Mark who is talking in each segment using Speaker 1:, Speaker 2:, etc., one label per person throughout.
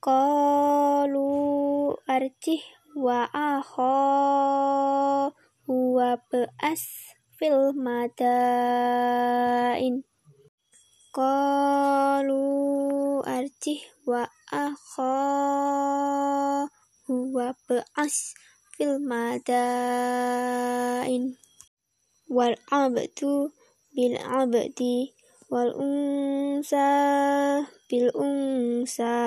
Speaker 1: qalu arjih wa akhahu wa ba'as fil madain. Qalu arjih wa akhahu wa ba'as fil madain. Wal abdu bil abdi wal unsa bil unsa.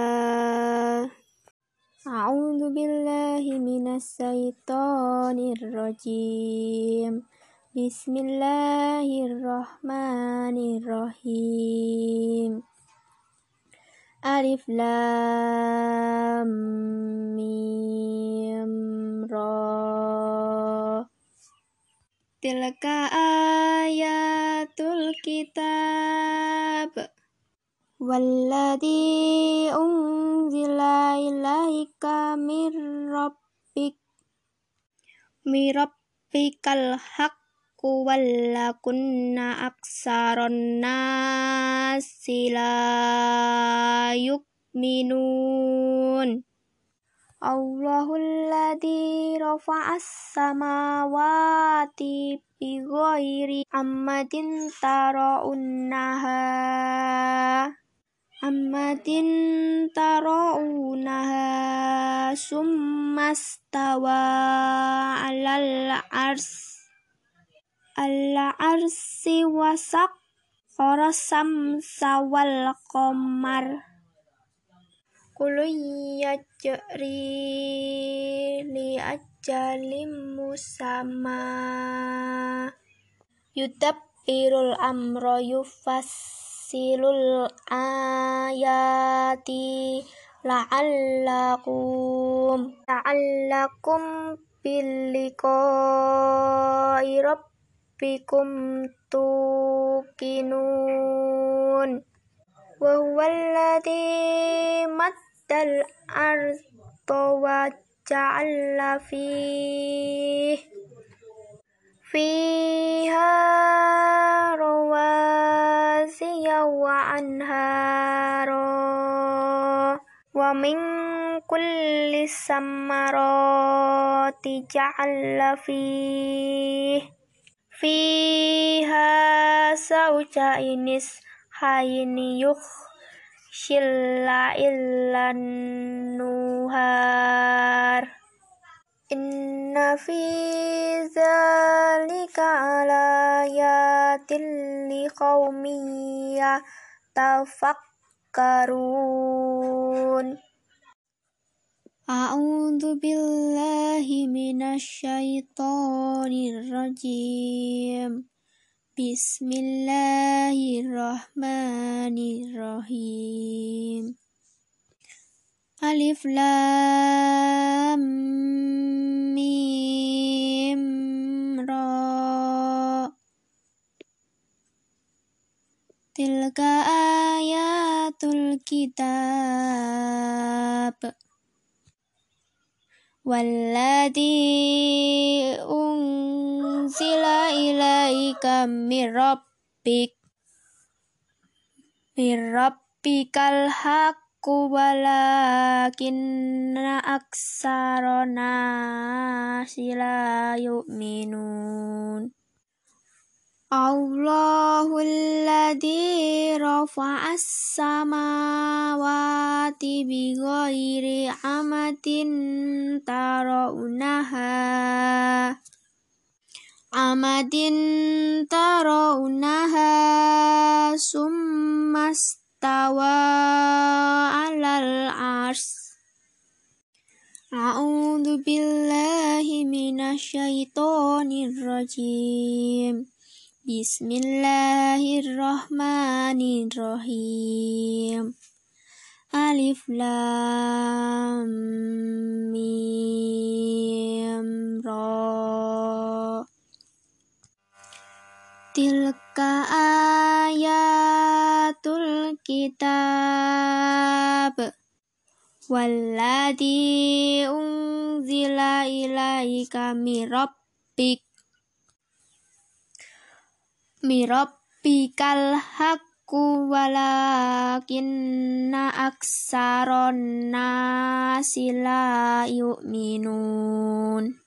Speaker 1: A'udzu billahi minasyaitonir rajim. Bismillahirrahmanirrahim. Alif Lam Mim Ra. Tilka ayatul kitab Walladhi unzila ilaika rabbik Mirabbikal haqqu wallakunna aksaron nasi la yukminun Allahul ladzi rafa'as samawati bi ghairi ammadin tarawunnaha ammadin tarawunnaha summastawa alal ars al arsi wasak Qarasam sawal qamar. Kulu yajri li ajalim musama. Yudabbirul amro yufasilul ayati la'allakum la'allakum billiqa'i rabbikum tuqinun wa huwa alladhi maddal arda wa ja'ala fih fiha rawasiya wa anhara wa min kulli samarati ja'ala fih fiha zawjainis hayni yukhshilla illan nuhar Inna fi zalika alayatin liqaumin yatafakkarun A'udzu billahi minasyaitonir rajim Bismillahirrahmanirrahim Alif Lam Mim Ra. Tilka ayatul kitab. Walladhi unzila ilaika mir rabbik. Mir rabbikal haqqu walakinna aksarona la yu'minun. Allahul ladzi rafa'as samawati bi ghairi amatin tarawunaha amadin tarawunaha summastawa alal ars. A'udzu billahi minasyaitonir rajim Bismillahirrahmanirrahim. Alif Lam Mim Ra. Tilka ayatul kitab. Walladhi unzila ilaika mirabbik. Mirabbikal haq walakinna aksaron nasi la yu'minun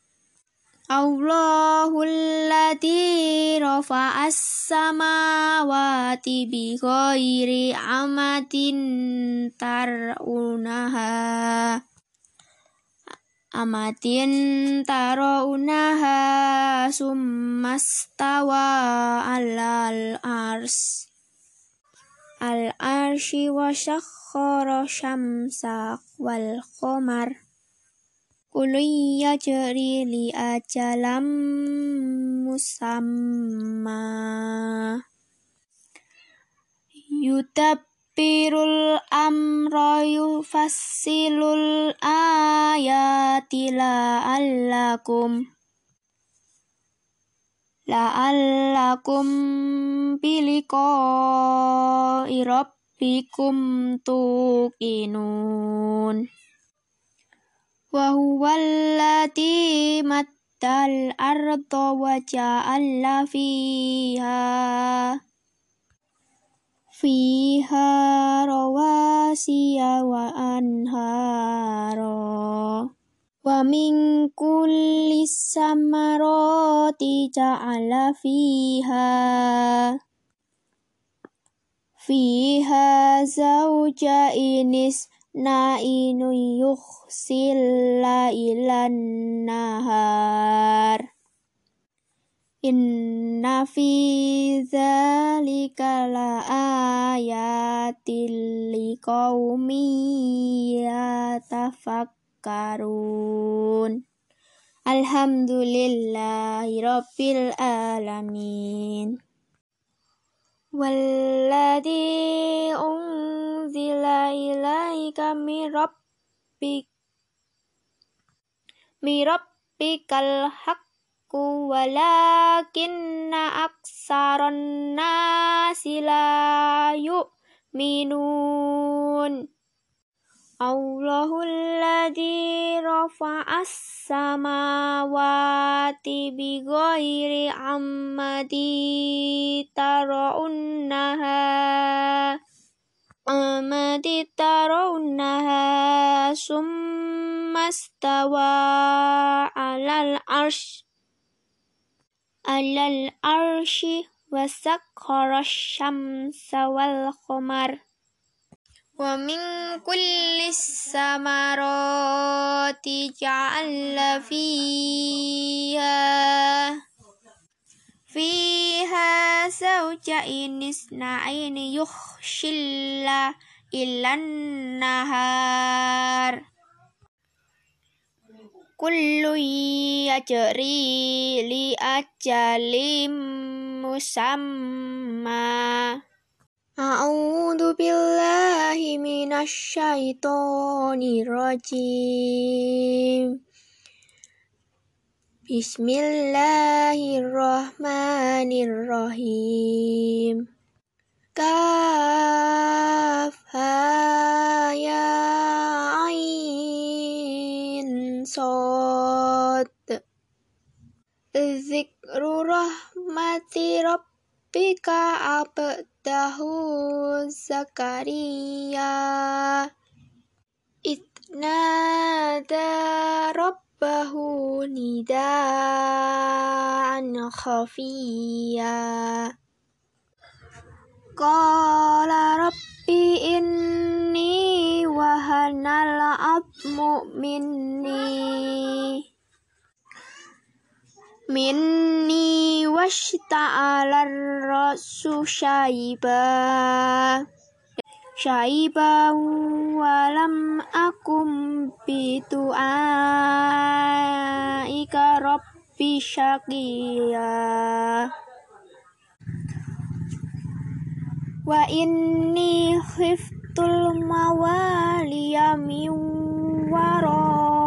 Speaker 1: Allahul ladzi rafa'as samawati bi ghairi amatin tarunaha amatin tarunaha summastawa alal ars al arshi wa syakhara syamsa wal qamar Kulun yajri li ajalam musamma. Yudabbirul amra yufassilul ayati la'allakum La'allakum biliko irabbikum tuqinun wa huwallati maddal arda wa ja'alla fiha. Fiha rawasiya wa anhara. Wa min kulli samarati ja'ala fiha. Fiha zawja inis nainu yukhsil ilan nahar Inna fi dzalika la ayatil liqaumi yatafakkarun. Alhamdulillahi rabbil alamin Walladhi unzila ilaika mirabbik mirabbikal haqqu walakinna aksaron nasi la yu'minun Allahul ladzi rafa'as samawati bi ghairi ammadi tarawunnaha amadi tarawunnaha summastawa alal arsh alal arshi wa sakhara syamsa wal qamar Wa min kulli samarati ja'alla fiha fiha zawjain isna'ini yukhshilla ilan nahar kullu yajri li ajalim musamma A'udzu billahi minasyaitonir rajim. Bismillahirrahmanirrahim. Kaf ha ya ain sad. Zikru rahmati rabbika زكريا. إذ نادى ربه نداء خفيا. قال رب إني وهن العظم مني minni washta'ala rasu syaiba syaiba walam akum bitu aika rabbi syaqiya wa inni khiftul mawaliya min waroi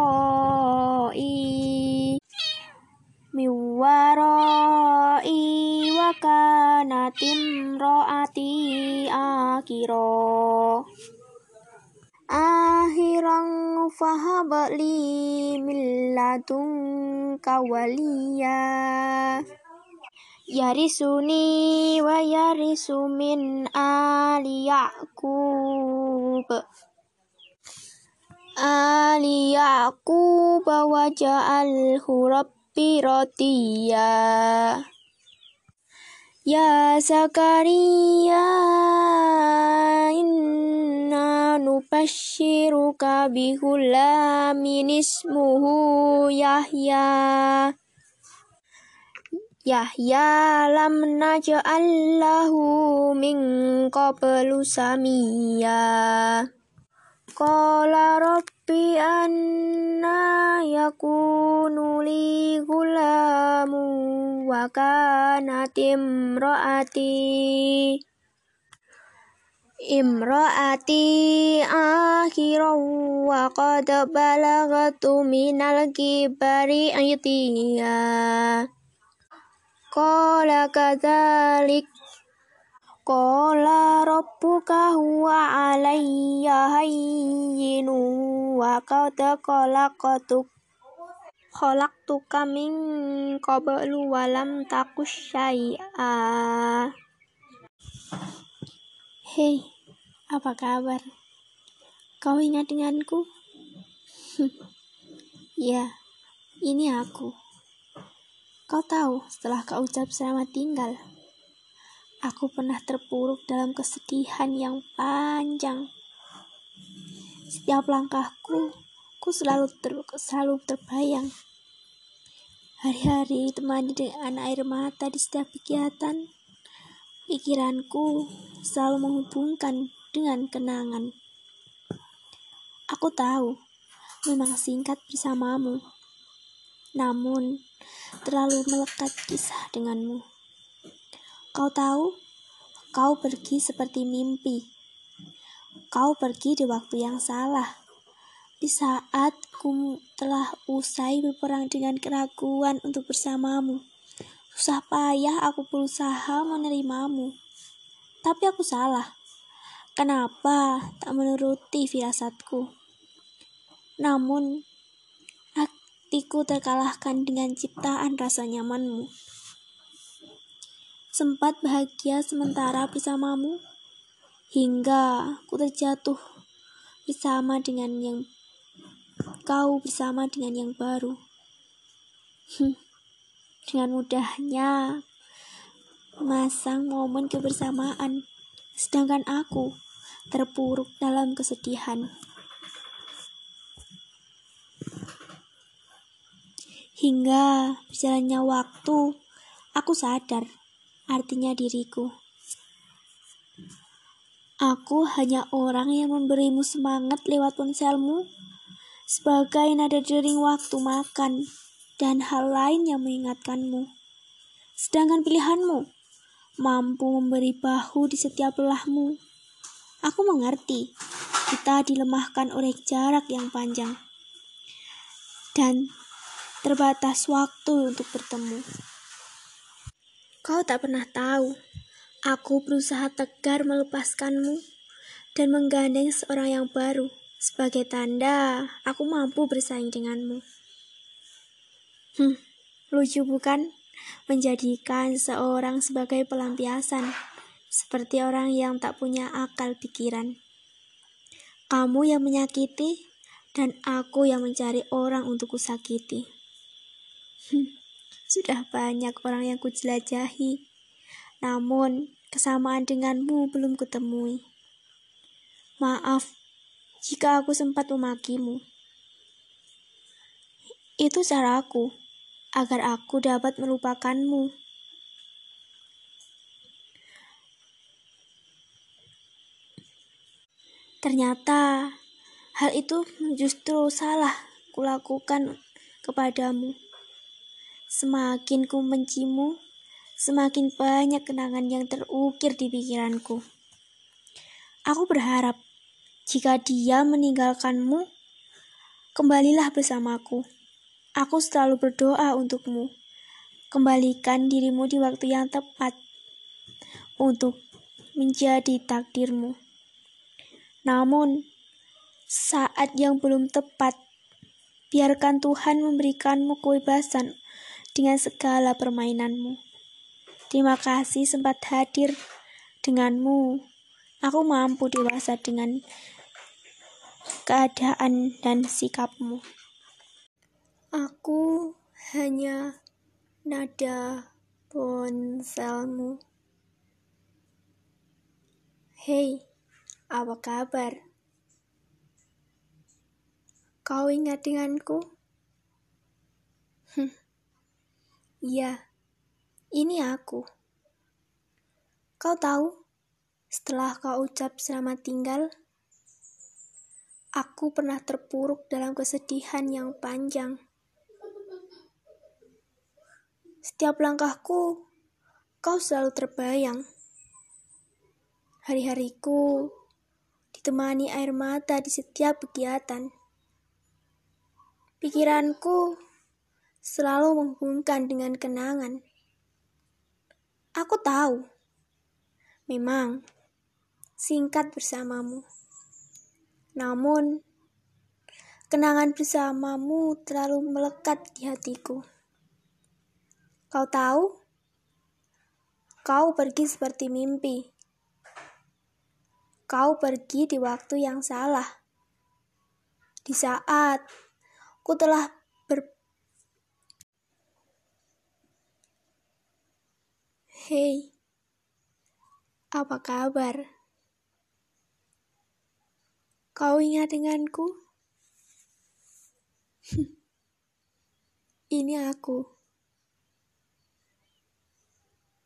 Speaker 1: miwaroi wa kanatim roati akiro akhirang fahabli milladun kawaliya yarisuni wa yarisu min ali Yaqub. Ali wa radiya Ya. Zakaria inna nubashiruka bihulamin ismuhu Yahya. Yahya lam naj'al lahu min qablu samia. Qala rabbi anna yakunu li gulamu wa kanat imraati imraati akhiran wa qad balagatu minal kibari itiya Qala kadzalik. Qala rabbuka huwa alayya hayyinu wa qad khalaqtuk khalaqtuka min qablu wa lam takus syai'a Hei, apa kabar? Kau ingat denganku? ya, ini aku. Kau tahu, setelah kau ucap selamat tinggal, aku pernah terpuruk dalam kesedihan yang panjang. Setiap langkahku, ku selalu ter, selalu terbayang. Hari-hari ditemani dengan air mata di setiap kegiatan, pikiranku selalu menghubungkan dengan kenangan. Aku tahu, memang singkat bersamamu. Namun, terlalu melekat kisah denganmu. Kau tahu, kau pergi seperti mimpi. Kau pergi di waktu yang salah. Di saat ku telah usai berperang dengan keraguan untuk bersamamu. Susah payah aku berusaha menerimamu. Tapi aku salah. Kenapa tak menuruti firasatku? Namun, hatiku terkalahkan dengan ciptaan rasa nyamanmu. Sempat bahagia sementara bersamamu, hingga ku terjatuh bersama dengan yang kau bersama dengan yang baru. Hmm, dengan mudahnya masang momen kebersamaan, sedangkan aku terpuruk dalam kesedihan. Hingga berjalannya waktu, aku sadar artinya diriku. Aku hanya orang yang memberimu semangat lewat ponselmu, sebagai nada dering waktu makan, dan hal lain yang mengingatkanmu. Sedangkan pilihanmu, mampu memberi bahu di setiap lelahmu. Aku mengerti, kita dilemahkan oleh jarak yang panjang. Dan terbatas waktu untuk bertemu. Kau tak pernah tahu, aku berusaha tegar melepaskanmu dan menggandeng seorang yang baru sebagai tanda aku mampu bersaing denganmu. Hmm, lucu bukan? Menjadikan seorang sebagai pelampiasan, seperti orang yang tak punya akal pikiran. Kamu yang menyakiti, dan aku yang mencari orang untuk kusakiti. Sudah banyak orang yang kujelajahi, namun kesamaan denganmu belum kutemui. Maaf jika aku sempat memakimu. Itu caraku agar aku dapat melupakanmu. Ternyata hal itu justru salah kulakukan kepadamu. Semakin ku mencimu, semakin banyak kenangan yang terukir di pikiranku. Aku berharap jika dia meninggalkanmu, kembalilah bersamaku. Aku selalu berdoa untukmu. Kembalikan dirimu di waktu yang tepat untuk menjadi takdirmu. Namun, saat yang belum tepat, biarkan Tuhan memberikanmu kebebasan dengan segala permainanmu. Terima kasih sempat hadir denganmu. Aku mampu dewasa dengan keadaan dan sikapmu. Aku hanya nada ponselmu. Hei, apa kabar? Kau ingat denganku? Iya, ini aku. Kau tahu, setelah kau ucap selamat tinggal, aku pernah terpuruk dalam kesedihan yang panjang. Setiap langkahku, kau selalu terbayang. Hari-hariku ditemani air mata di setiap kegiatan. Pikiranku selalu menghubungkan dengan kenangan. Aku tahu, memang singkat bersamamu. Namun, kenangan bersamamu terlalu melekat di hatiku. Kau tahu, kau pergi seperti mimpi Kau pergi di waktu yang salah. Di saat ku telah ber... Hei, apa kabar? Kau ingat denganku? Ini aku.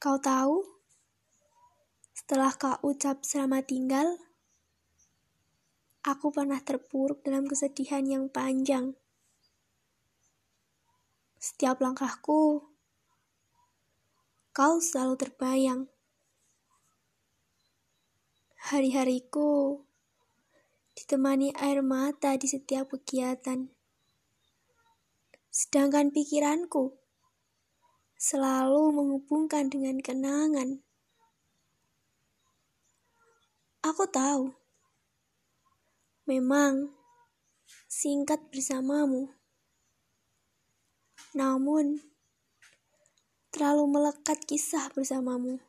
Speaker 1: Kau tahu? Setelah kau ucap selamat tinggal, aku pernah terpuruk dalam kesedihan yang panjang. Setiap langkahku, kau selalu terbayang. Hari-hariku ditemani air mata di setiap kegiatan. Sedangkan pikiranku selalu menghubungkan dengan kenangan. Aku tahu, memang singkat bersamamu, namun terlalu melekat kisah bersamamu.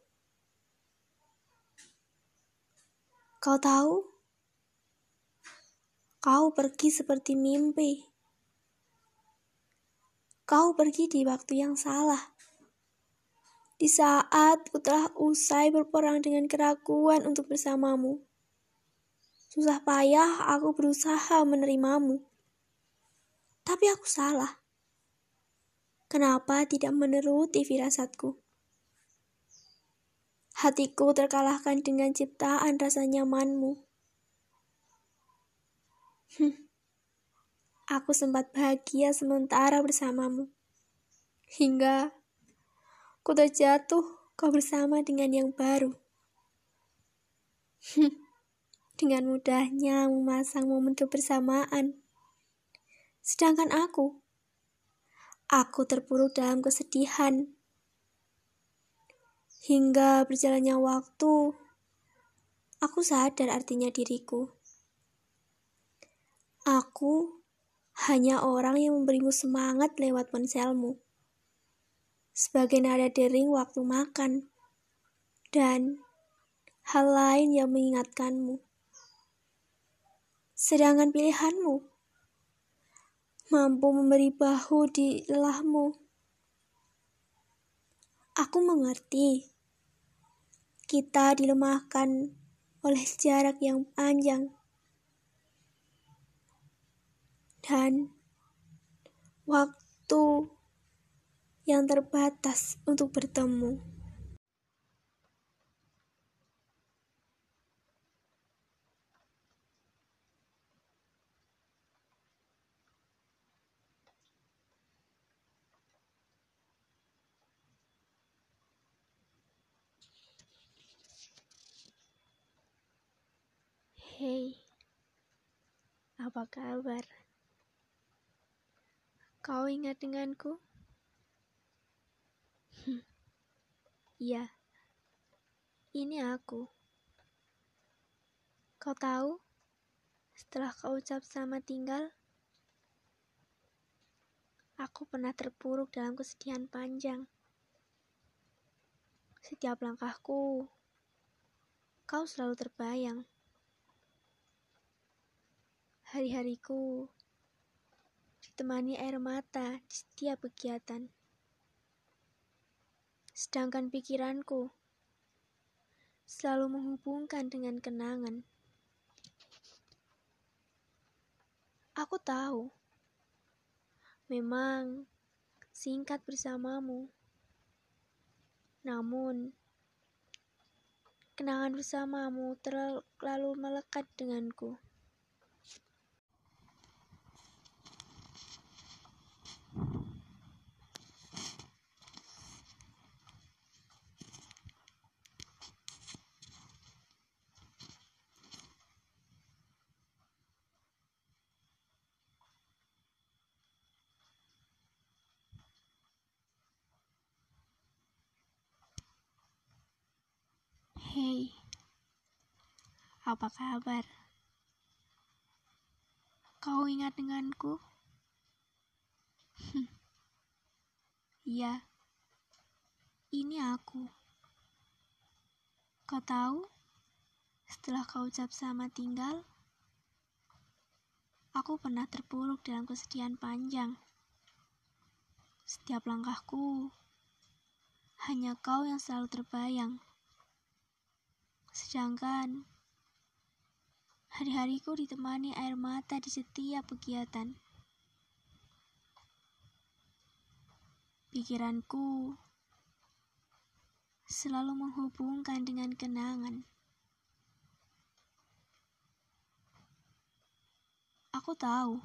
Speaker 1: Kau tahu, kau pergi seperti mimpi. Kau pergi di waktu yang salah. Di saat ku telah usai berperang dengan keraguan untuk bersamamu. Susah payah aku berusaha menerimamu. Tapi aku salah. Kenapa tidak meneruti firasatku? Hatiku terkalahkan dengan ciptaan rasa nyamanmu. Aku sempat bahagia sementara bersamamu. Hingga Ku terjatuh kau bersama dengan yang baru. dengan mudahnya memasang momen kebersamaan. Sedangkan aku, aku terpuruk dalam kesedihan. Hingga berjalannya waktu, aku sadar artinya diriku. Aku hanya orang yang memberimu semangat lewat ponselmu sebagai nada dering waktu makan, dan hal lain yang mengingatkanmu. Sedangkan pilihanmu mampu memberi bahu di lelahmu. Aku mengerti kita dilemahkan oleh jarak yang panjang dan waktu yang terbatas untuk bertemu. Hei, apa kabar? Kau ingat denganku? Iya, ini aku. Kau tahu, setelah kau ucap sama tinggal, aku pernah terpuruk dalam kesedihan panjang. Setiap langkahku, kau selalu terbayang. Hari-hariku ditemani air mata di setiap kegiatan. Sedangkan pikiranku selalu menghubungkan dengan kenangan. Aku tahu, memang singkat bersamamu. Namun, kenangan bersamamu terlalu melekat denganku. Hei, apa kabar? Kau ingat denganku? Iya, ini aku. Kau tahu, setelah kau ucap sama tinggal, aku pernah terpuruk dalam kesedihan panjang. Setiap langkahku, hanya kau yang selalu terbayang. Sedangkan hari-hariku ditemani air mata di setiap kegiatan. Pikiranku selalu menghubungkan dengan kenangan. Aku tahu,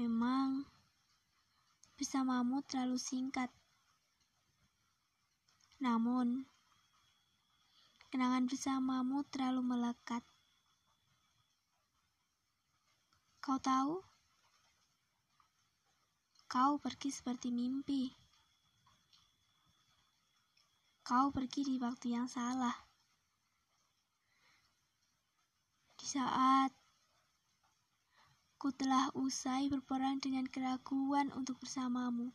Speaker 1: memang bersamamu terlalu singkat. Namun, Kenangan bersamamu terlalu melekat. Kau tahu? Kau pergi seperti mimpi. Kau pergi di waktu yang salah. Di saat ku telah usai berperang dengan keraguan untuk bersamamu.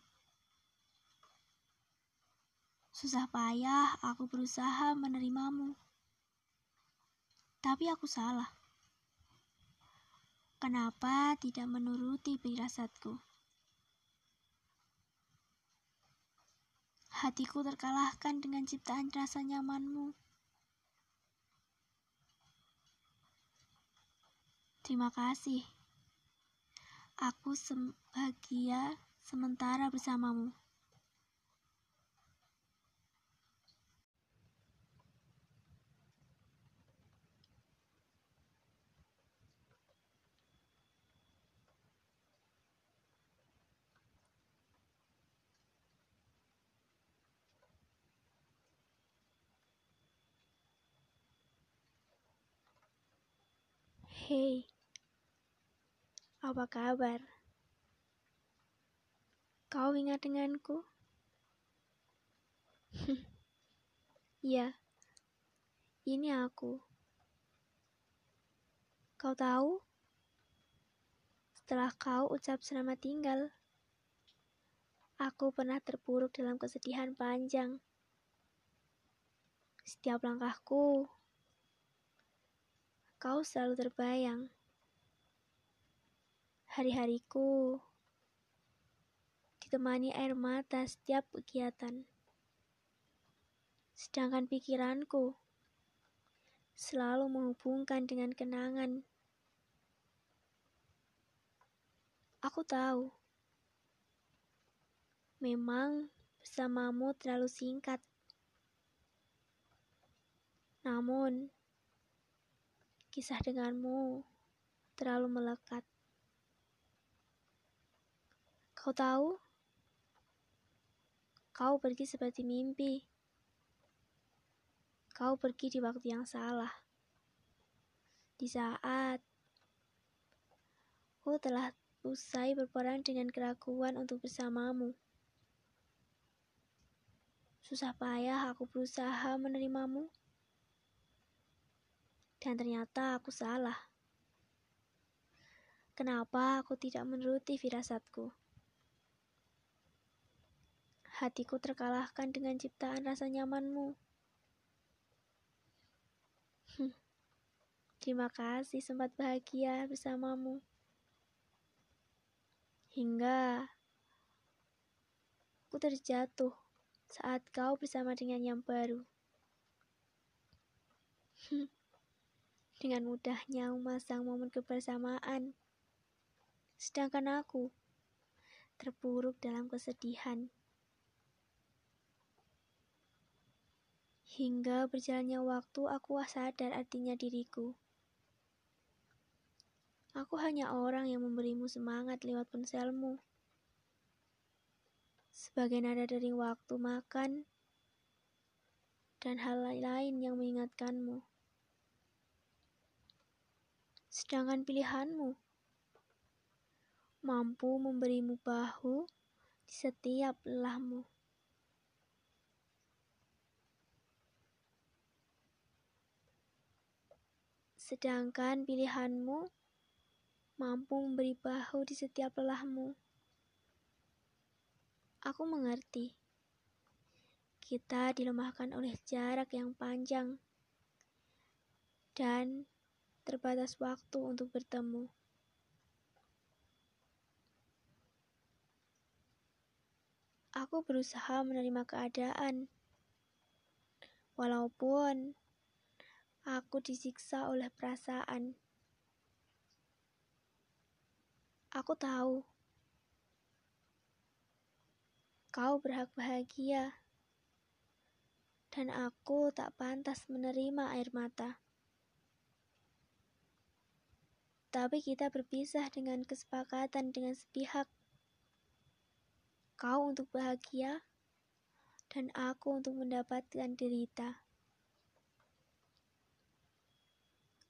Speaker 1: Susah payah aku berusaha menerimamu. Tapi aku salah. Kenapa tidak menuruti firasatku? Hatiku terkalahkan dengan ciptaan rasa nyamanmu. Terima kasih. Aku bahagia sementara bersamamu. Hei, apa kabar? Kau ingat denganku? Iya, ini aku. Kau tahu? Setelah kau ucap selamat tinggal, aku pernah terpuruk dalam kesedihan panjang. Setiap langkahku kau selalu terbayang. Hari-hariku ditemani air mata setiap kegiatan. Sedangkan pikiranku selalu menghubungkan dengan kenangan. Aku tahu, memang bersamamu terlalu singkat. Namun, kisah denganmu terlalu melekat. Kau tahu? Kau pergi seperti mimpi. Kau pergi di waktu yang salah. Di saat aku telah usai berperang dengan keraguan untuk bersamamu. Susah payah aku berusaha menerimamu. Dan ternyata aku salah. Kenapa aku tidak menuruti firasatku? hatiku terkalahkan dengan ciptaan rasa nyamanmu. Terima kasih sempat bahagia bersamamu. Hingga aku terjatuh saat kau bersama dengan yang baru. Dengan mudahnya memasang momen kebersamaan. Sedangkan aku terpuruk dalam kesedihan. Hingga berjalannya waktu aku sadar artinya diriku. Aku hanya orang yang memberimu semangat lewat ponselmu. Sebagai nada dari waktu makan dan hal lain yang mengingatkanmu. Sedangkan pilihanmu mampu memberimu bahu di setiap lelahmu. Sedangkan pilihanmu mampu memberi bahu di setiap lelahmu. Aku mengerti. Kita dilemahkan oleh jarak yang panjang dan terbatas waktu untuk bertemu. Aku berusaha menerima keadaan, walaupun aku disiksa oleh perasaan. Aku tahu kau berhak bahagia, dan aku tak pantas menerima air mata. Tapi kita berpisah dengan kesepakatan dengan sepihak. Kau untuk bahagia, dan aku untuk mendapatkan derita.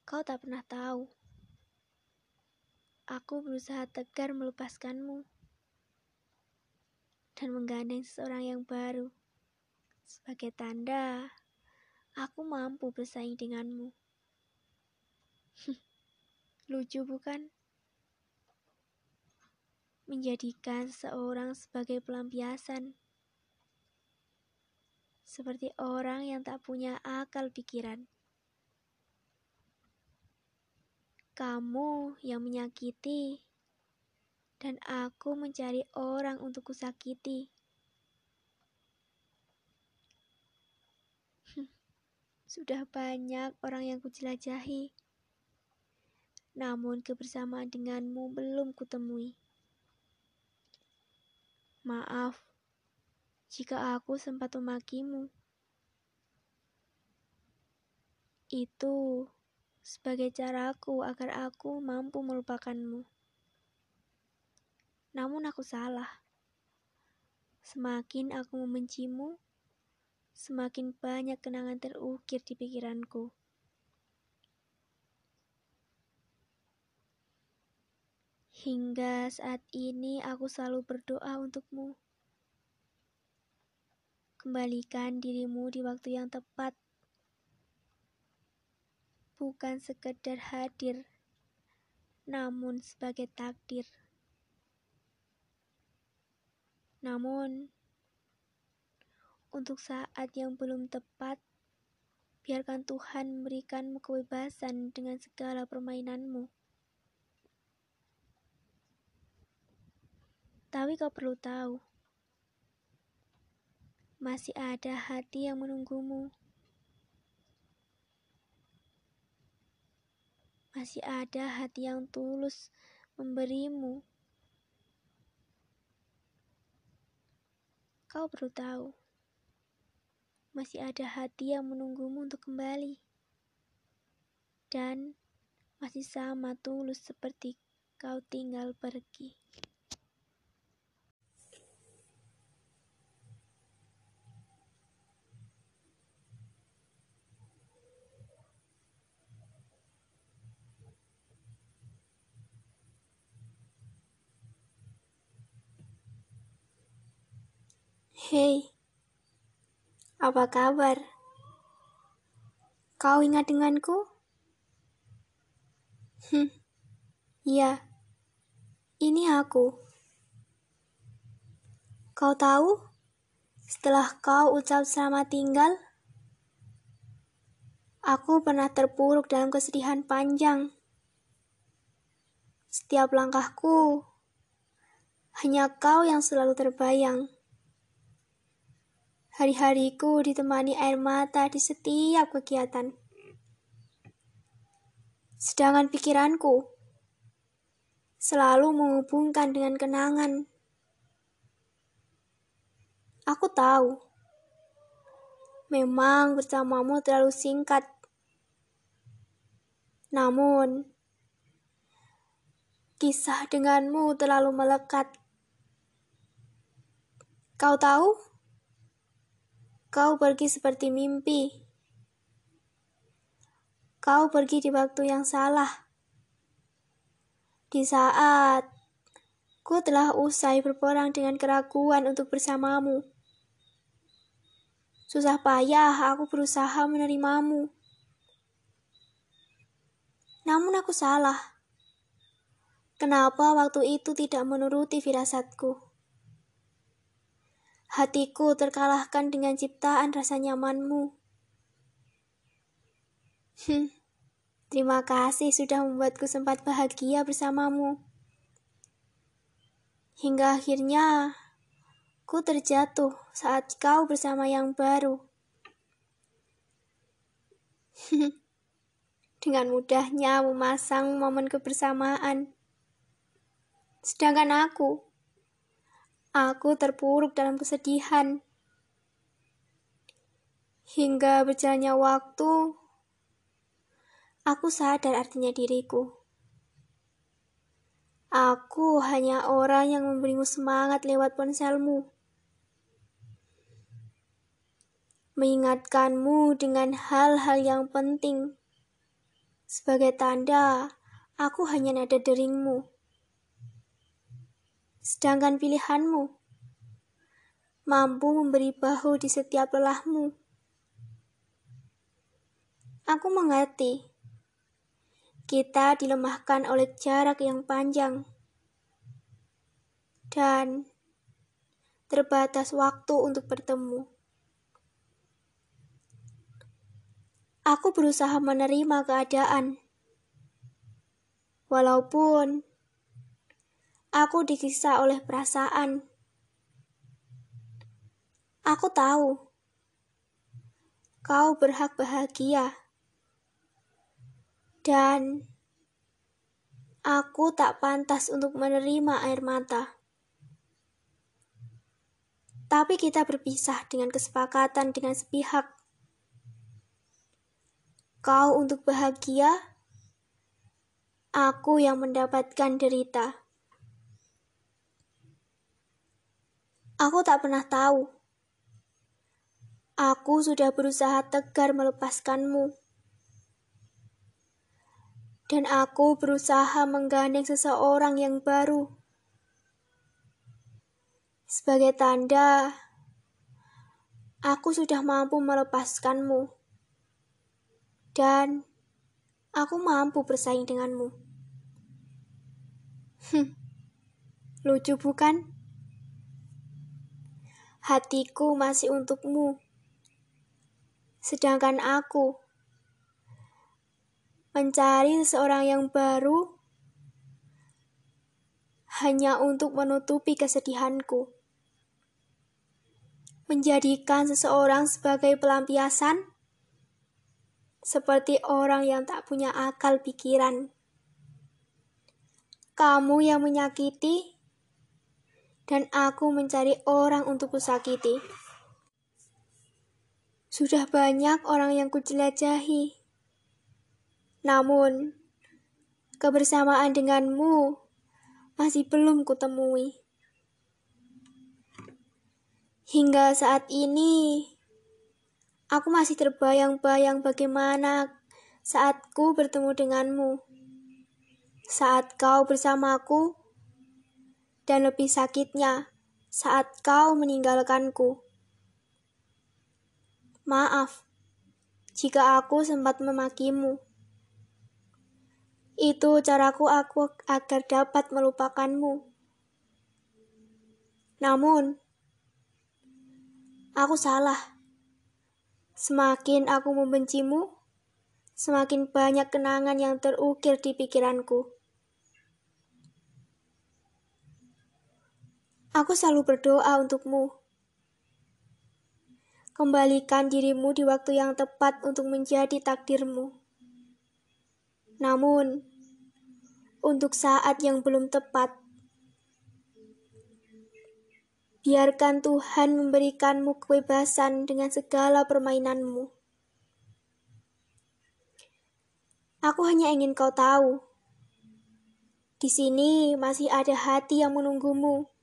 Speaker 1: Kau tak pernah tahu Aku berusaha tegar melepaskanmu dan menggandeng seseorang yang baru. Sebagai tanda, aku mampu bersaing denganmu. Lucu bukan? Menjadikan seseorang sebagai pelampiasan. Seperti orang yang tak punya akal pikiran. Kamu yang menyakiti, dan aku mencari orang untuk kusakiti. Sudah banyak orang yang kujelajahi, namun kebersamaan denganmu belum kutemui. Maaf jika aku sempat memakimu. Itu sebagai caraku agar aku mampu melupakanmu. Namun aku salah. Semakin aku membencimu, semakin banyak kenangan terukir di pikiranku. Hingga saat ini aku selalu berdoa untukmu. Kembalikan dirimu di waktu yang tepat bukan sekedar hadir, namun sebagai takdir. Namun, untuk saat yang belum tepat, biarkan Tuhan memberikanmu kebebasan dengan segala permainanmu. Tapi kau perlu tahu, masih ada hati yang menunggumu. masih ada hati yang tulus memberimu. Kau perlu tahu, masih ada hati yang menunggumu untuk kembali, dan masih sama tulus seperti kau tinggal pergi. Hei, apa kabar? Kau ingat denganku? Hmm, ya, ini aku. Kau tahu, Setelah kau ucap selamat tinggal, aku pernah terpuruk dalam kesedihan panjang. Setiap langkahku, hanya kau yang selalu terbayang. Hari-hariku ditemani air mata di setiap kegiatan. Sedangkan pikiranku selalu menghubungkan dengan kenangan. Aku tahu, memang bersamamu terlalu singkat. Namun, kisah denganmu terlalu melekat. Kau tahu? Kau pergi seperti mimpi. Kau pergi di waktu yang salah. Di saat ku telah usai berperang dengan keraguan untuk bersamamu. Susah payah aku berusaha menerimamu. Namun aku salah. Kenapa waktu itu tidak menuruti firasatku? Hatiku terkalahkan dengan ciptaan rasa nyamanmu. Hmm, terima kasih sudah membuatku sempat bahagia bersamamu. Hingga akhirnya, ku terjatuh saat kau bersama yang baru. dengan mudahnya memasang momen kebersamaan. Sedangkan aku Aku terpuruk dalam kesedihan. Hingga berjalannya waktu, aku sadar artinya diriku. Aku hanya orang yang memberimu semangat lewat ponselmu. Mengingatkanmu dengan hal-hal yang penting. Sebagai tanda, aku hanya nada deringmu. Sedangkan pilihanmu mampu memberi bahu di setiap lelahmu. Aku mengerti. Kita dilemahkan oleh jarak yang panjang dan terbatas waktu untuk bertemu. Aku berusaha menerima keadaan, walaupun Aku disiksa oleh perasaan. Aku tahu kau berhak bahagia, dan aku tak pantas untuk menerima air mata. Tapi kita berpisah dengan kesepakatan dengan sepihak. Kau untuk bahagia, aku yang mendapatkan derita. Aku tak pernah tahu. Aku sudah berusaha tegar melepaskanmu. Dan aku berusaha menggandeng seseorang yang baru. Sebagai tanda, aku sudah mampu melepaskanmu. Dan aku mampu bersaing denganmu. Lucu bukan? Hatiku masih untukmu. Sedangkan aku mencari seseorang yang baru hanya untuk menutupi kesedihanku. Menjadikan seseorang sebagai pelampiasan seperti orang yang tak punya akal pikiran. Kamu yang menyakiti dan aku mencari orang untuk kusakiti. Sudah banyak orang yang kujelajahi. Namun, kebersamaan denganmu masih belum kutemui. Hingga saat ini, aku masih terbayang-bayang bagaimana saatku bertemu denganmu. Saat kau bersamaku, dan lebih sakitnya saat kau meninggalkanku. Maaf jika aku sempat memakimu. Itu caraku aku agar dapat melupakanmu. Namun, Aku salah. Semakin aku membencimu, semakin banyak kenangan yang terukir di pikiranku. Aku selalu berdoa untukmu. Kembalikan dirimu di waktu yang tepat untuk menjadi takdirmu. Namun, untuk saat yang belum tepat, biarkan Tuhan memberikanmu kebebasan dengan segala permainanmu. Aku hanya ingin kau tahu, di sini masih ada hati yang menunggumu.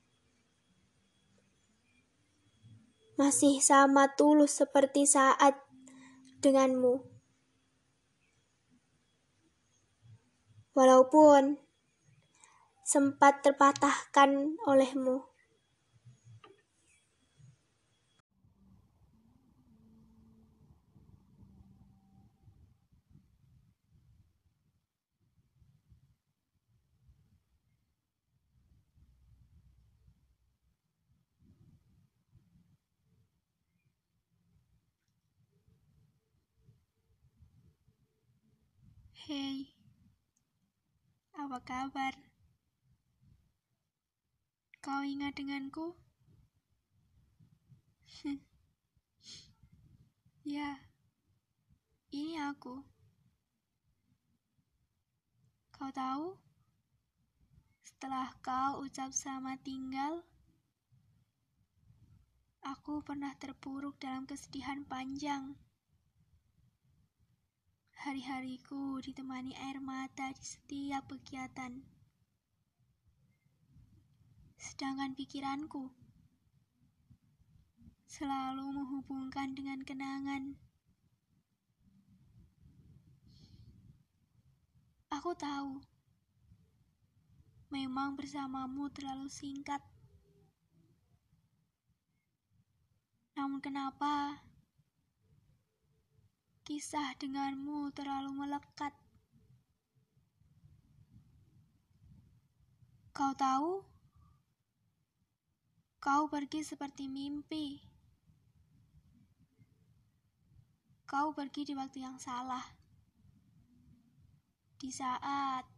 Speaker 1: Masih sama tulus seperti saat denganmu. Walaupun sempat terpatahkan olehmu.
Speaker 2: Hei, apa kabar? Kau ingat denganku? ya, ini aku. Kau tahu, setelah kau ucap sama tinggal, aku pernah terpuruk dalam kesedihan panjang. Hari-hariku ditemani air mata di setiap kegiatan. Sedangkan pikiranku selalu menghubungkan dengan kenangan. Aku tahu, memang bersamamu terlalu singkat. Namun kenapa kisah denganmu terlalu melekat. Kau tahu, kau pergi seperti mimpi. Kau pergi di waktu yang salah. Di saat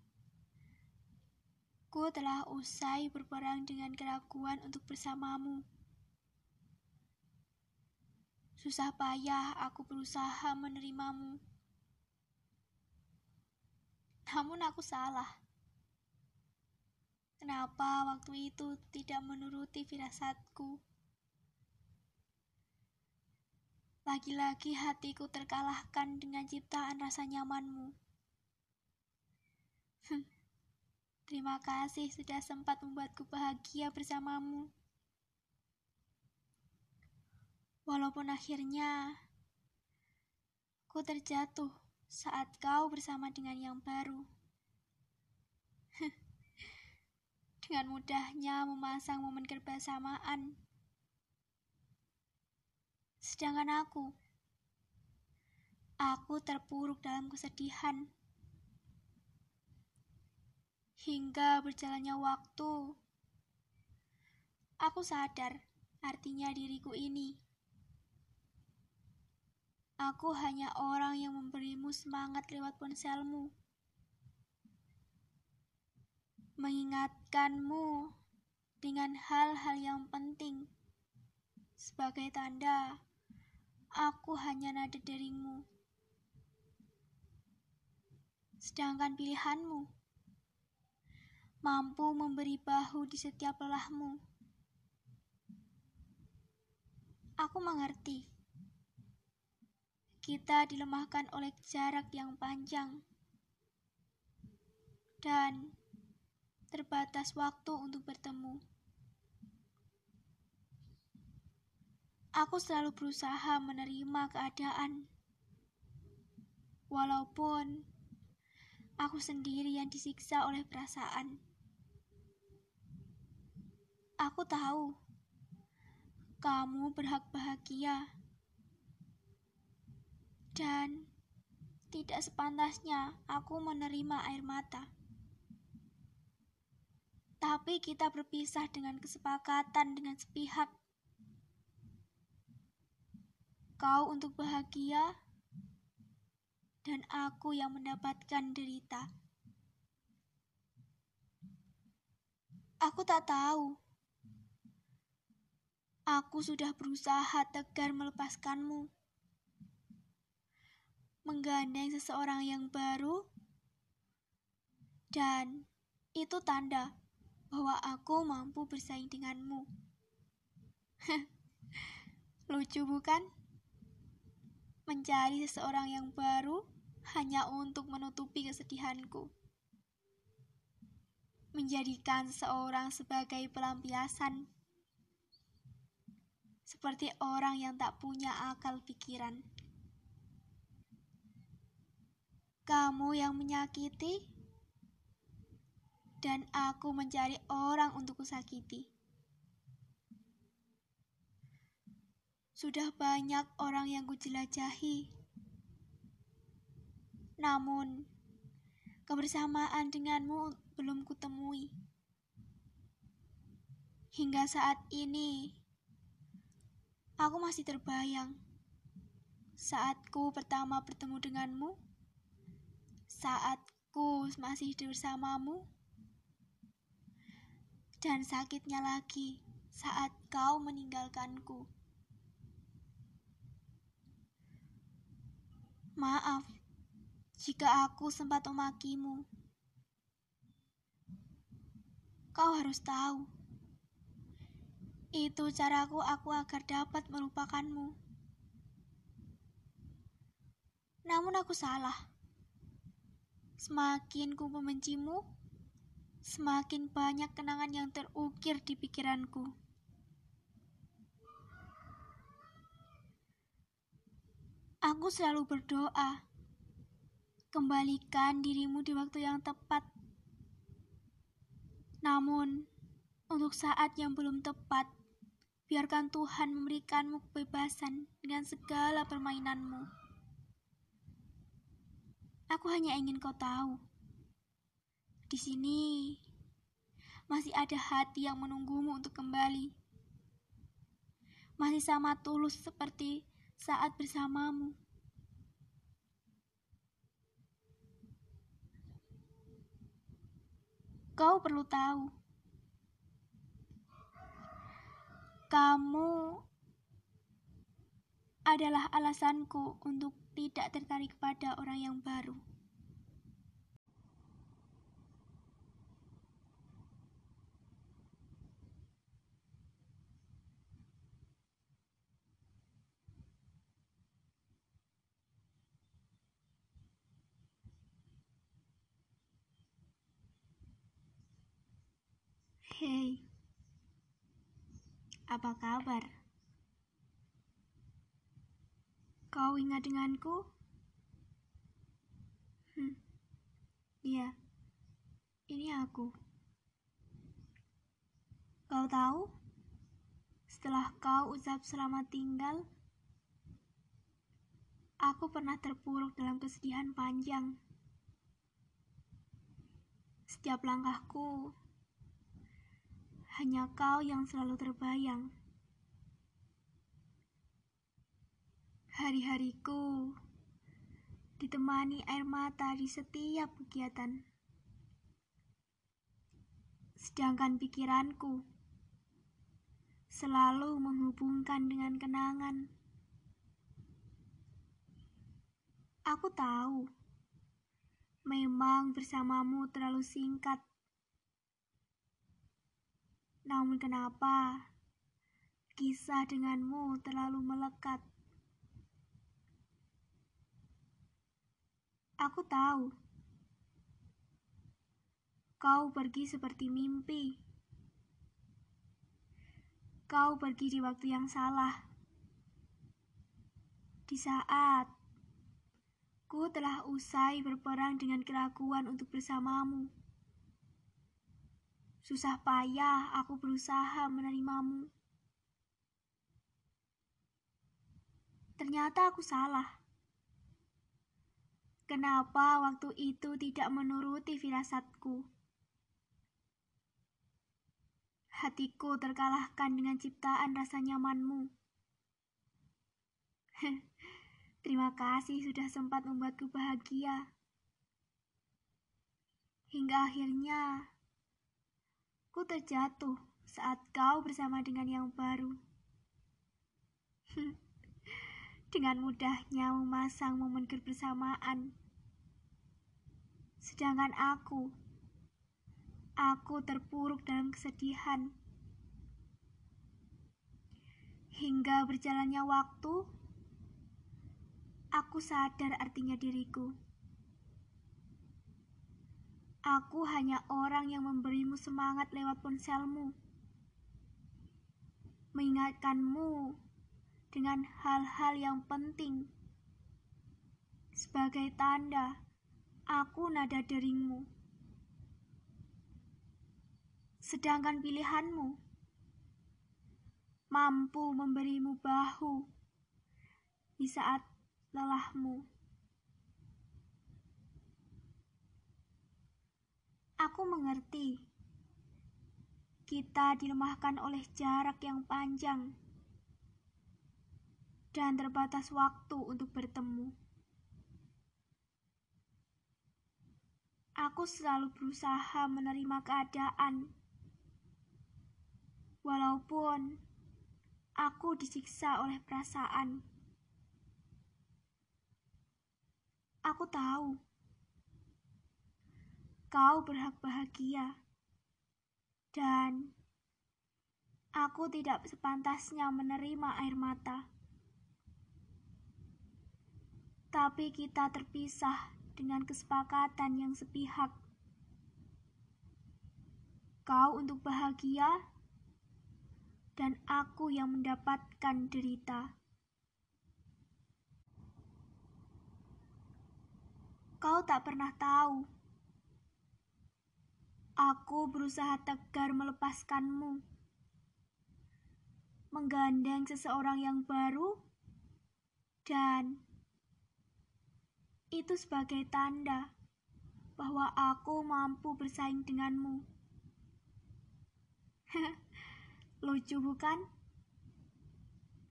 Speaker 2: ku telah usai berperang dengan keraguan untuk bersamamu. Susah payah aku berusaha menerimamu. Namun aku salah. Kenapa waktu itu tidak menuruti firasatku? Lagi-lagi hatiku terkalahkan dengan ciptaan rasa nyamanmu. Terima kasih sudah sempat membuatku bahagia bersamamu. Walaupun akhirnya ku terjatuh saat kau bersama dengan yang baru. dengan mudahnya memasang momen kebersamaan. Sedangkan aku, aku terpuruk dalam kesedihan. Hingga berjalannya waktu, aku sadar artinya diriku ini Aku hanya orang yang memberimu semangat lewat ponselmu. Mengingatkanmu dengan hal-hal yang penting. Sebagai tanda, aku hanya nada deringmu. Sedangkan pilihanmu mampu memberi bahu di setiap lelahmu. Aku mengerti kita dilemahkan oleh jarak yang panjang dan terbatas waktu untuk bertemu. Aku selalu berusaha menerima keadaan, walaupun aku sendiri yang disiksa oleh perasaan. Aku tahu kamu berhak bahagia dan tidak sepantasnya aku menerima air mata. Tapi kita berpisah dengan kesepakatan dengan sepihak. kau untuk bahagia, dan aku yang mendapatkan derita. Aku tak tahu. Aku sudah berusaha tegar melepaskanmu. Menggandeng seseorang yang baru, dan itu tanda bahwa aku mampu bersaing denganmu. Lucu bukan? Mencari seseorang yang baru hanya untuk menutupi kesedihanku menjadikan seseorang sebagai pelampiasan, seperti orang yang tak punya akal pikiran. Kamu yang menyakiti, dan aku mencari orang untuk kusakiti. Sudah banyak orang yang kujelajahi, namun kebersamaan denganmu belum kutemui. Hingga saat ini, aku masih terbayang saatku pertama bertemu denganmu, saatku masih bersamamu, dan sakitnya lagi saat kau meninggalkanku. Maaf jika aku sempat memakimu. Kau harus tahu. Itu caraku aku agar dapat melupakanmu. Namun aku salah. Semakin ku membencimu, semakin banyak kenangan yang terukir di pikiranku. Aku selalu berdoa, kembalikan dirimu di waktu yang tepat namun, untuk saat yang belum tepat, biarkan Tuhan memberikanmu kebebasan dengan segala permainanmu. Aku hanya ingin kau tahu, di sini masih ada hati yang menunggumu untuk kembali. Masih sama tulus seperti saat bersamamu. Kau perlu tahu, kamu adalah alasanku untuk tidak tertarik pada orang yang baru. Hei, apa kabar? Kau ingat denganku? Hmm, iya, ini aku. Kau tahu, setelah kau ucap selamat tinggal, aku pernah terpuruk dalam kesedihan panjang. Setiap langkahku hanya kau yang selalu terbayang. Hari-hariku ditemani air mata di setiap kegiatan. Sedangkan pikiranku selalu menghubungkan dengan kenangan. Aku tahu, memang bersamamu terlalu singkat namun kenapa kisah denganmu terlalu melekat? Aku tahu kau pergi seperti mimpi. Kau pergi di waktu yang salah. Di saat ku telah usai berperang dengan keraguan untuk bersamamu. Susah payah aku berusaha menerimamu. Ternyata aku salah. Kenapa waktu itu tidak menuruti firasatku? Hatiku terkalahkan dengan ciptaan rasa nyamanmu. Terima kasih sudah sempat membuatku bahagia. Hingga akhirnya, ku terjatuh saat kau bersama dengan yang baru. dengan mudahnya memasang momen kebersamaan. Sedangkan aku, aku terpuruk dalam kesedihan. Hingga berjalannya waktu, aku sadar artinya diriku. Aku hanya orang yang memberimu semangat lewat ponselmu, mengingatkanmu dengan hal-hal yang penting, sebagai tanda aku nada deringmu. Sedangkan pilihanmu mampu memberimu bahu di saat lelahmu. Aku mengerti kita dilemahkan oleh jarak yang panjang dan terbatas waktu untuk bertemu. Aku selalu berusaha menerima keadaan, walaupun Aku disiksa oleh perasaan. Aku tahu kau berhak bahagia, dan aku tidak sepantasnya menerima air mata. Tapi kita terpisah dengan kesepakatan yang sepihak. Kau untuk bahagia dan aku yang mendapatkan derita. Kau tak pernah tahu. Aku berusaha tegar melepaskanmu. Menggandeng seseorang yang baru dan itu sebagai tanda bahwa aku mampu bersaing denganmu. Lucu bukan?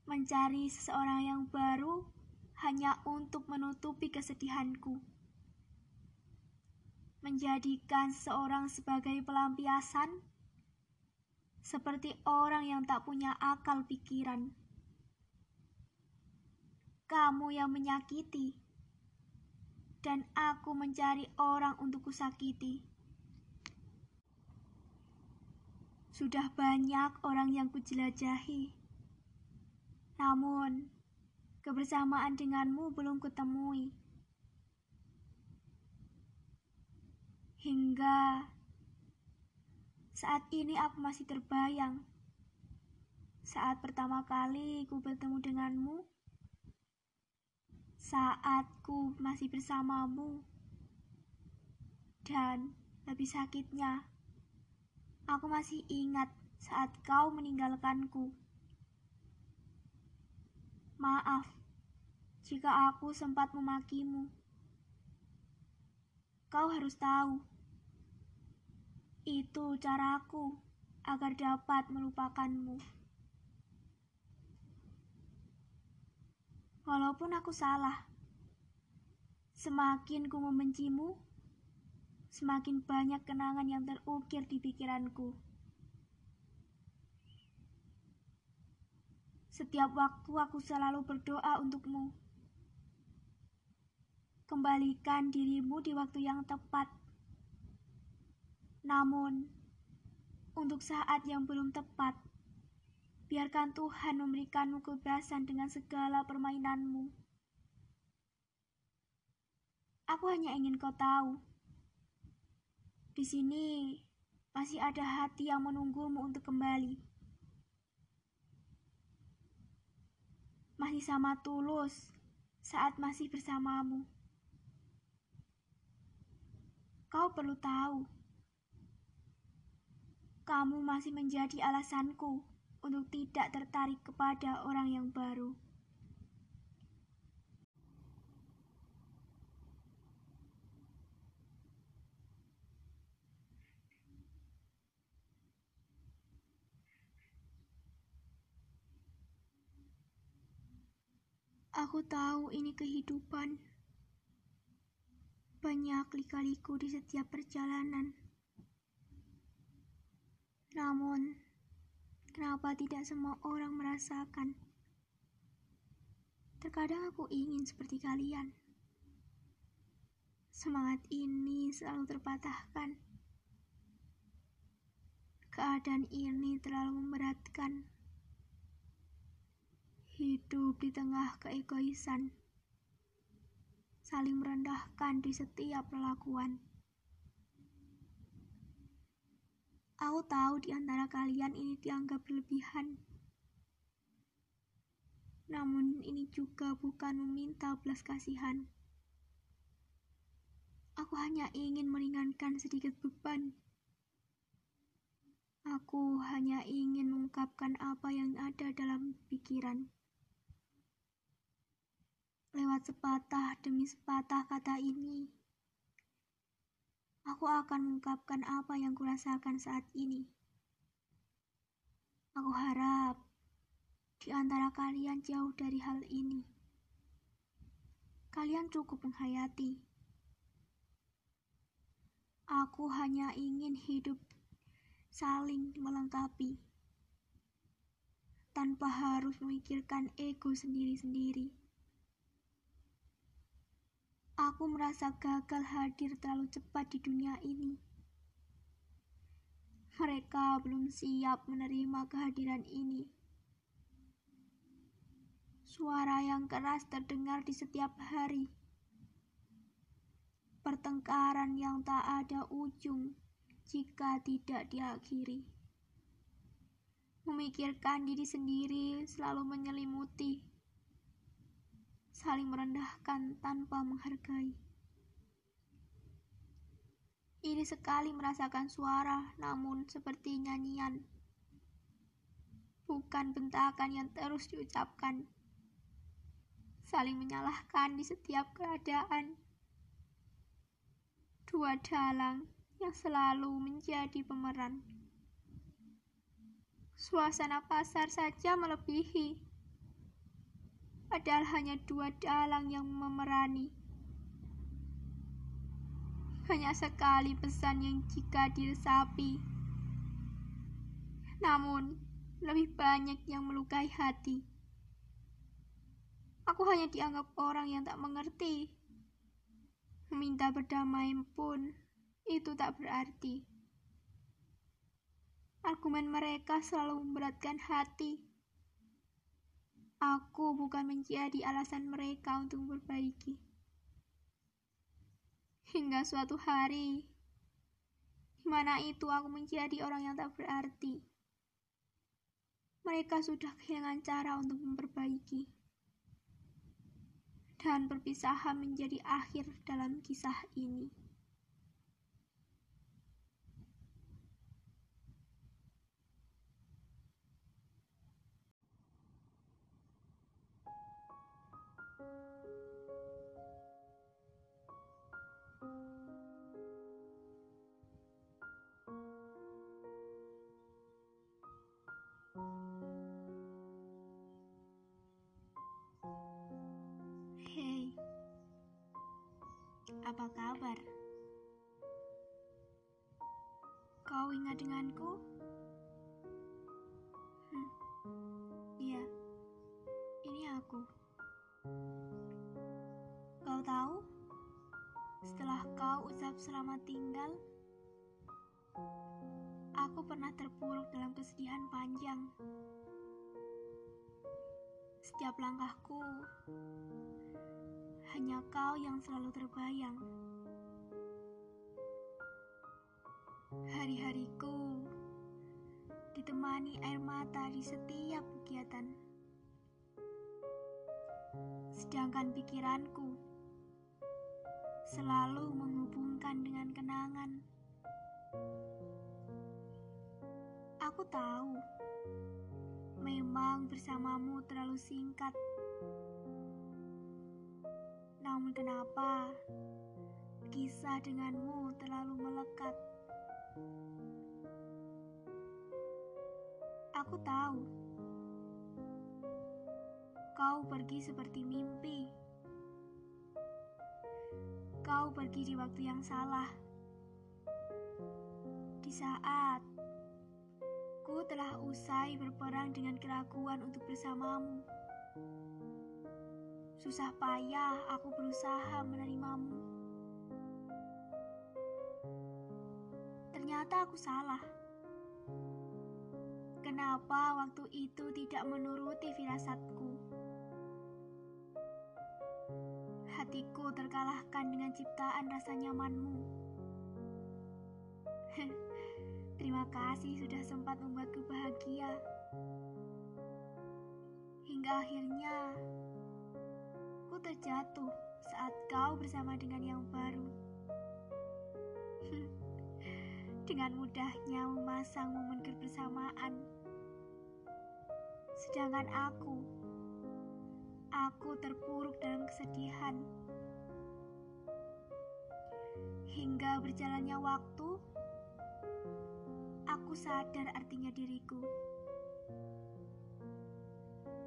Speaker 2: Mencari seseorang yang baru hanya untuk menutupi kesedihanku. Menjadikan seseorang sebagai pelampiasan seperti orang yang tak punya akal pikiran. Kamu yang menyakiti dan aku mencari orang untuk kusakiti. Sudah banyak orang yang kujelajahi. Namun, kebersamaan denganmu belum kutemui. Hingga saat ini aku masih terbayang. Saat pertama kali ku bertemu denganmu, saat ku masih bersamamu, dan lebih sakitnya Aku masih ingat saat kau meninggalkanku. Maaf jika aku sempat memakimu. Kau harus tahu, itu caraku agar dapat melupakanmu. Walaupun aku salah, semakin ku membencimu, semakin banyak kenangan yang terukir di pikiranku. Setiap waktu aku selalu berdoa untukmu. Kembalikan dirimu di waktu yang tepat. Namun, untuk saat yang belum tepat, biarkan Tuhan memberikanmu kebebasan dengan segala permainanmu. Aku hanya ingin kau tahu di sini masih ada hati yang menunggumu untuk kembali. Masih sama tulus saat masih bersamamu. Kau perlu tahu, kamu masih menjadi alasanku untuk tidak tertarik kepada orang yang baru. Aku tahu ini kehidupan. Banyak lika-liku di setiap perjalanan. Namun, kenapa tidak semua orang merasakan? Terkadang aku ingin seperti kalian. Semangat ini selalu terpatahkan. Keadaan ini terlalu memberatkan. Hidup di tengah keegoisan saling merendahkan di setiap perlakuan. Aku tahu di antara kalian ini dianggap berlebihan. Namun ini juga bukan meminta belas kasihan. Aku hanya ingin meringankan sedikit beban. Aku hanya ingin mengungkapkan apa yang ada dalam pikiran. Lewat sepatah demi sepatah kata ini, aku akan mengungkapkan apa yang kurasakan saat ini. Aku harap di antara kalian jauh dari hal ini. Kalian cukup menghayati. Aku hanya ingin hidup saling melengkapi tanpa harus memikirkan ego sendiri-sendiri. Aku merasa gagal hadir terlalu cepat di dunia ini. Mereka belum siap menerima kehadiran ini. Suara yang keras terdengar di setiap hari. Pertengkaran yang tak ada ujung jika tidak diakhiri. Memikirkan diri sendiri selalu menyelimuti saling merendahkan tanpa menghargai. Ini sekali merasakan suara, namun seperti nyanyian, bukan bentakan yang terus diucapkan. Saling menyalahkan di setiap keadaan. Dua dalang yang selalu menjadi pemeran. Suasana pasar saja melebihi padahal hanya dua dalang yang memerani. Hanya sekali pesan yang jika diresapi. Namun, lebih banyak yang melukai hati. Aku hanya dianggap orang yang tak mengerti. Meminta berdamai pun itu tak berarti. Argumen mereka selalu memberatkan hati. Aku bukan menjadi alasan mereka untuk memperbaiki. Hingga suatu hari, di mana itu aku menjadi orang yang tak berarti. Mereka sudah kehilangan cara untuk memperbaiki. Dan perpisahan menjadi akhir dalam kisah ini. Apa kabar? Kau ingat denganku? Hmm. Iya, ini aku. Kau tahu, setelah kau ucap selamat tinggal, aku pernah terpuruk dalam kesedihan panjang. Setiap langkahku hanya kau yang selalu terbayang. Hari-hariku ditemani air mata di setiap kegiatan. Sedangkan pikiranku selalu menghubungkan dengan kenangan. Aku tahu memang bersamamu terlalu singkat. Namun kenapa kisah denganmu terlalu melekat? Aku tahu Kau pergi seperti mimpi. Kau pergi di waktu yang salah. Di saat ku telah usai berperang dengan keraguan untuk bersamamu. Susah payah aku berusaha menerimamu. Ternyata aku salah. Kenapa waktu itu tidak menuruti firasatku? Hatiku terkalahkan dengan ciptaan rasa nyamanmu. Terima kasih sudah sempat membuatku bahagia. Hingga akhirnya, ku terjatuh saat kau bersama dengan yang baru. dengan mudahnya memasang momen kebersamaan Sedangkan aku, aku terpuruk dalam kesedihan. Hingga berjalannya waktu, aku sadar artinya diriku.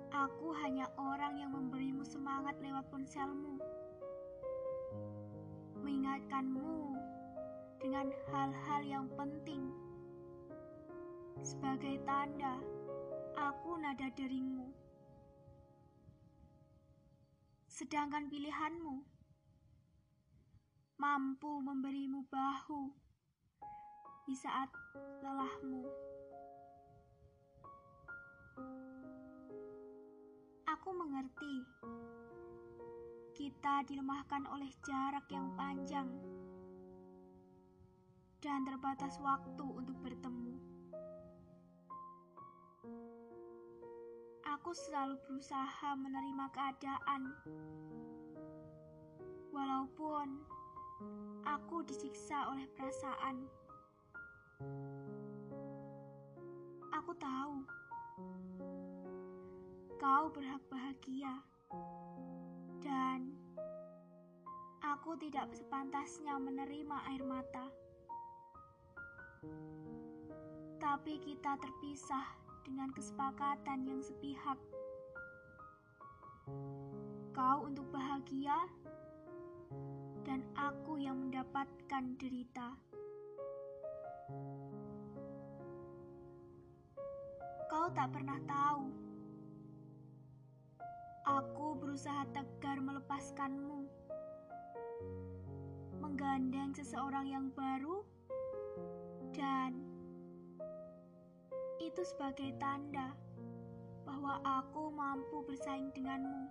Speaker 2: Aku hanya orang yang memberimu semangat lewat ponselmu. Mengingatkanmu dengan hal-hal yang penting sebagai tanda aku nada deringmu. Sedangkan pilihanmu mampu memberimu bahu di saat lelahmu. Aku mengerti kita dilemahkan oleh jarak yang panjang dan terbatas waktu untuk bertemu. Aku selalu berusaha menerima keadaan, walaupun aku disiksa oleh perasaan. Aku tahu kau berhak bahagia, dan aku tidak sepantasnya menerima air mata. Tapi kita terpisah dengan kesepakatan yang sepihak. Kau untuk bahagia, dan aku yang mendapatkan derita. Kau tak pernah tahu. Aku berusaha tegar melepaskanmu, menggandeng seseorang yang baru, dan itu sebagai tanda bahwa aku mampu bersaing denganmu.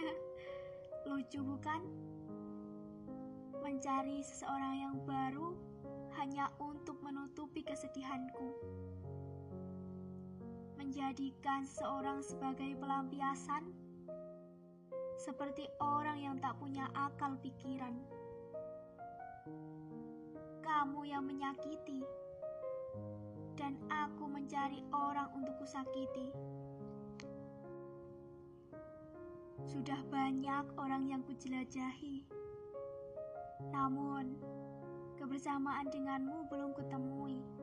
Speaker 2: Lucu bukan? Mencari seseorang yang baru hanya untuk menutupi kesedihanku. Menjadikan seseorang sebagai pelampiasan seperti orang yang tak punya akal pikiran. Kamu yang menyakiti dan aku mencari orang untuk kusakiti. Sudah banyak orang yang kujelajahi, namun kebersamaan denganmu belum kutemui.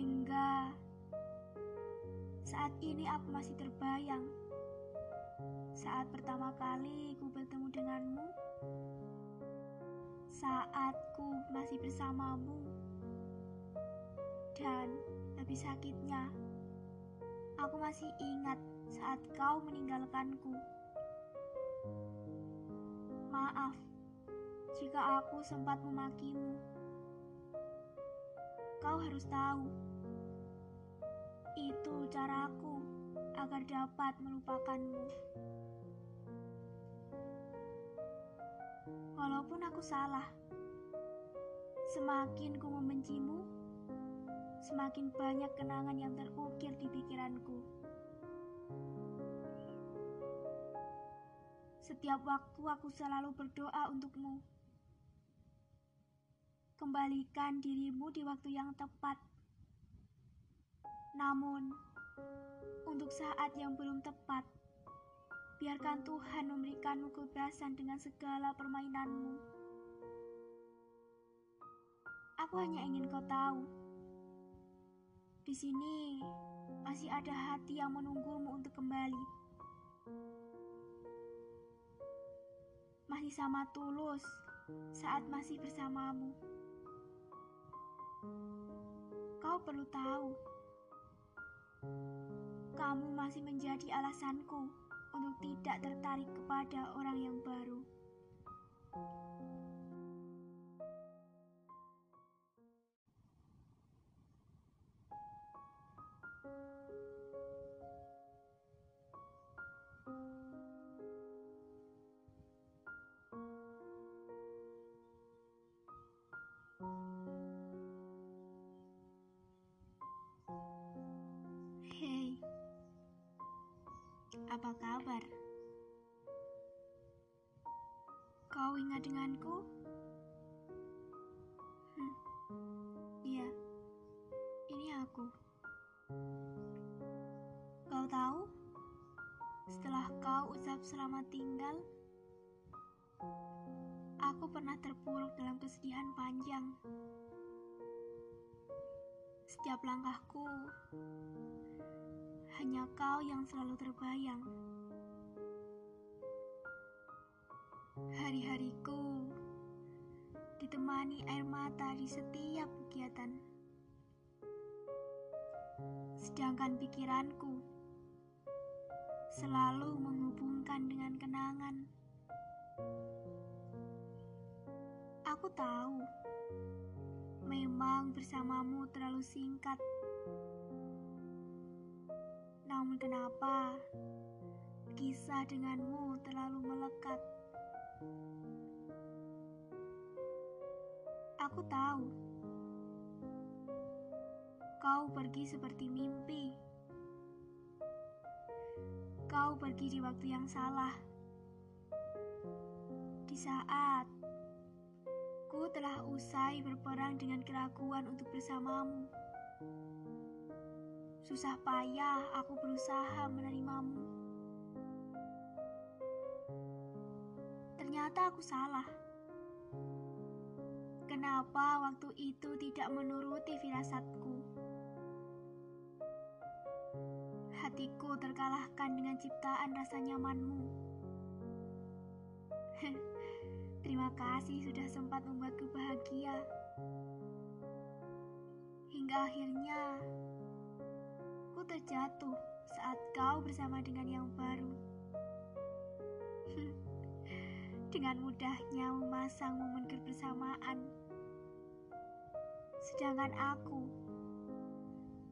Speaker 2: Hingga saat ini aku masih terbayang saat pertama kali ku bertemu denganmu saat ku masih bersamamu. Dan lebih sakitnya, aku masih ingat saat kau meninggalkanku. Maaf jika aku sempat memakimu. Kau harus tahu, itu caraku agar dapat melupakanmu. Walaupun aku salah, semakin ku membencimu, semakin banyak kenangan yang terukir di pikiranku. Setiap waktu aku selalu berdoa untukmu. Kembalikan dirimu di waktu yang tepat. Namun, untuk saat yang belum tepat, Biarkan Tuhan memberikanmu kebebasan dengan segala permainanmu. Aku hanya ingin kau tahu, Di sini masih ada hati yang menunggumu untuk kembali. Masih sama tulus saat masih bersamamu. Kau perlu tahu, kamu masih menjadi alasanku untuk tidak tertarik kepada orang yang baru. Apa kabar? Kau ingat denganku? Hmm, iya, ini aku. Kau tahu, setelah kau ucap selamat tinggal, aku pernah terpuruk dalam kesedihan panjang. Setiap langkahku hanya kau yang selalu terbayang. Hari-hariku ditemani air mata di setiap kegiatan. Sedangkan pikiranku selalu menghubungkan dengan kenangan. Aku tahu, memang bersamamu terlalu singkat. Namun kenapa kisah denganmu terlalu melekat? Aku tahu kau pergi seperti mimpi. Kau pergi di waktu yang salah. Di saat ku telah usai berperang dengan keraguan untuk bersamamu. Susah payah aku berusaha menerimamu. Ternyata aku salah. Kenapa waktu itu tidak menuruti firasatku? Hatiku terkalahkan dengan ciptaan rasa nyamanmu. Terima kasih sudah sempat membuatku bahagia. Hingga akhirnya ku terjatuh saat kau bersama dengan yang baru. dengan mudahnya memasang momen kebersamaan. Sedangkan aku,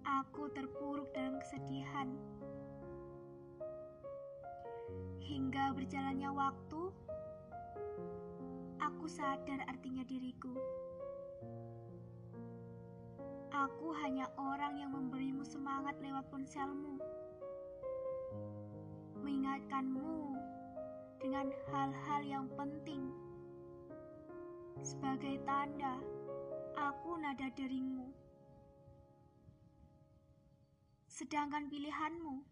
Speaker 2: aku terpuruk dalam kesedihan. Hingga berjalannya waktu, aku sadar artinya diriku. Aku hanya orang yang memberimu semangat lewat ponselmu, mengingatkanmu dengan hal-hal yang penting. Sebagai tanda, aku nada deringmu. Sedangkan pilihanmu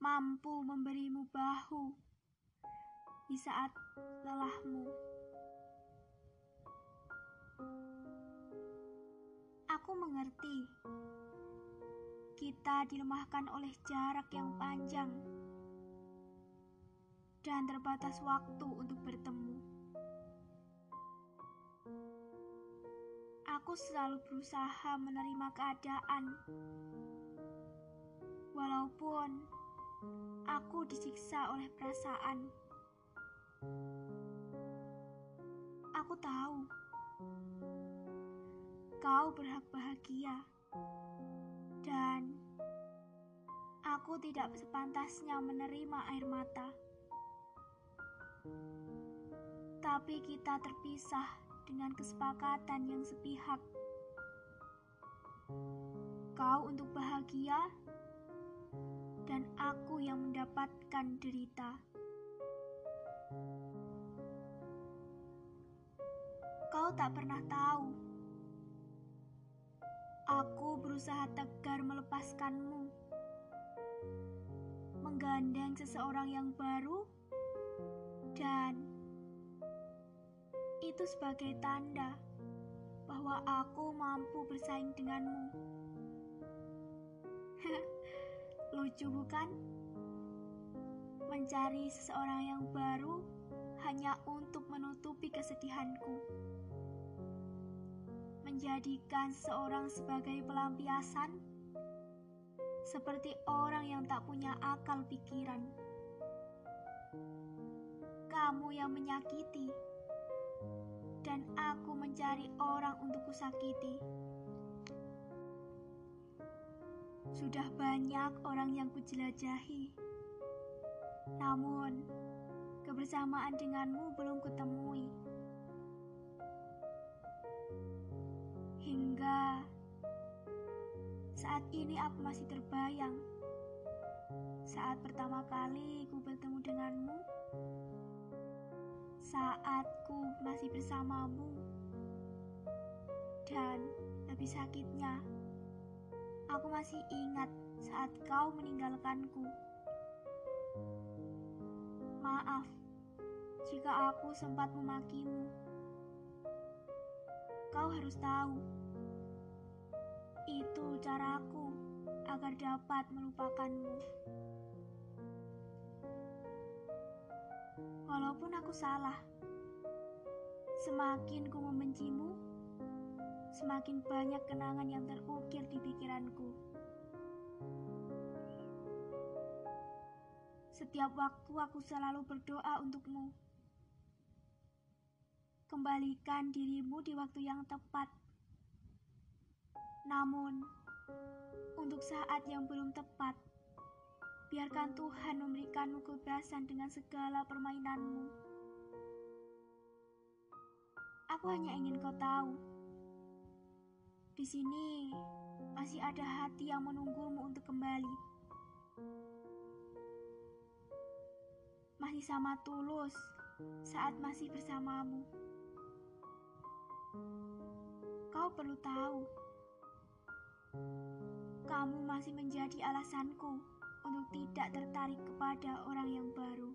Speaker 2: mampu memberimu bahu di saat lelahmu. Aku mengerti kita dilemahkan oleh jarak yang panjang dan terbatas waktu untuk bertemu. Aku selalu berusaha menerima keadaan, walaupun aku disiksa oleh perasaan. Aku tahu kau berhak bahagia, dan aku tidak sepantasnya menerima air mata. Tapi kita terpisah dengan kesepakatan yang sepihak. Kau untuk bahagia, dan aku yang mendapatkan derita. Kau tak pernah tahu. Aku berusaha tegar melepaskanmu, menggandeng seseorang yang baru, dan itu sebagai tanda bahwa aku mampu bersaing denganmu. Lucu bukan? Mencari seseorang yang baru hanya untuk menutupi kesedihanku. Menjadikan seseorang sebagai pelampiasan seperti orang yang tak punya akal pikiran. Kamu yang menyakiti, dan aku mencari orang untuk kusakiti. Sudah banyak orang yang kujelajahi, namun kebersamaan denganmu belum kutemui. Saat ini aku masih terbayang saat pertama kali ku bertemu denganmu, saat ku masih bersamamu, dan lebih sakitnya, aku masih ingat saat kau meninggalkanku. Maaf jika aku sempat memakimu. Kau harus tahu itu caraku agar dapat melupakanmu. Walaupun aku salah, semakin ku membencimu, semakin banyak kenangan yang terukir di pikiranku. Setiap waktu aku selalu berdoa untukmu. Kembalikan dirimu di waktu yang tepat namun, untuk saat yang belum tepat, biarkan Tuhan memberikanmu kebebasan dengan segala permainanmu. Aku hanya ingin kau tahu, di sini masih ada hati yang menunggumu untuk kembali. Masih sama tulus saat masih bersamamu. Kau perlu tahu kamu masih menjadi alasanku untuk tidak tertarik kepada orang yang baru.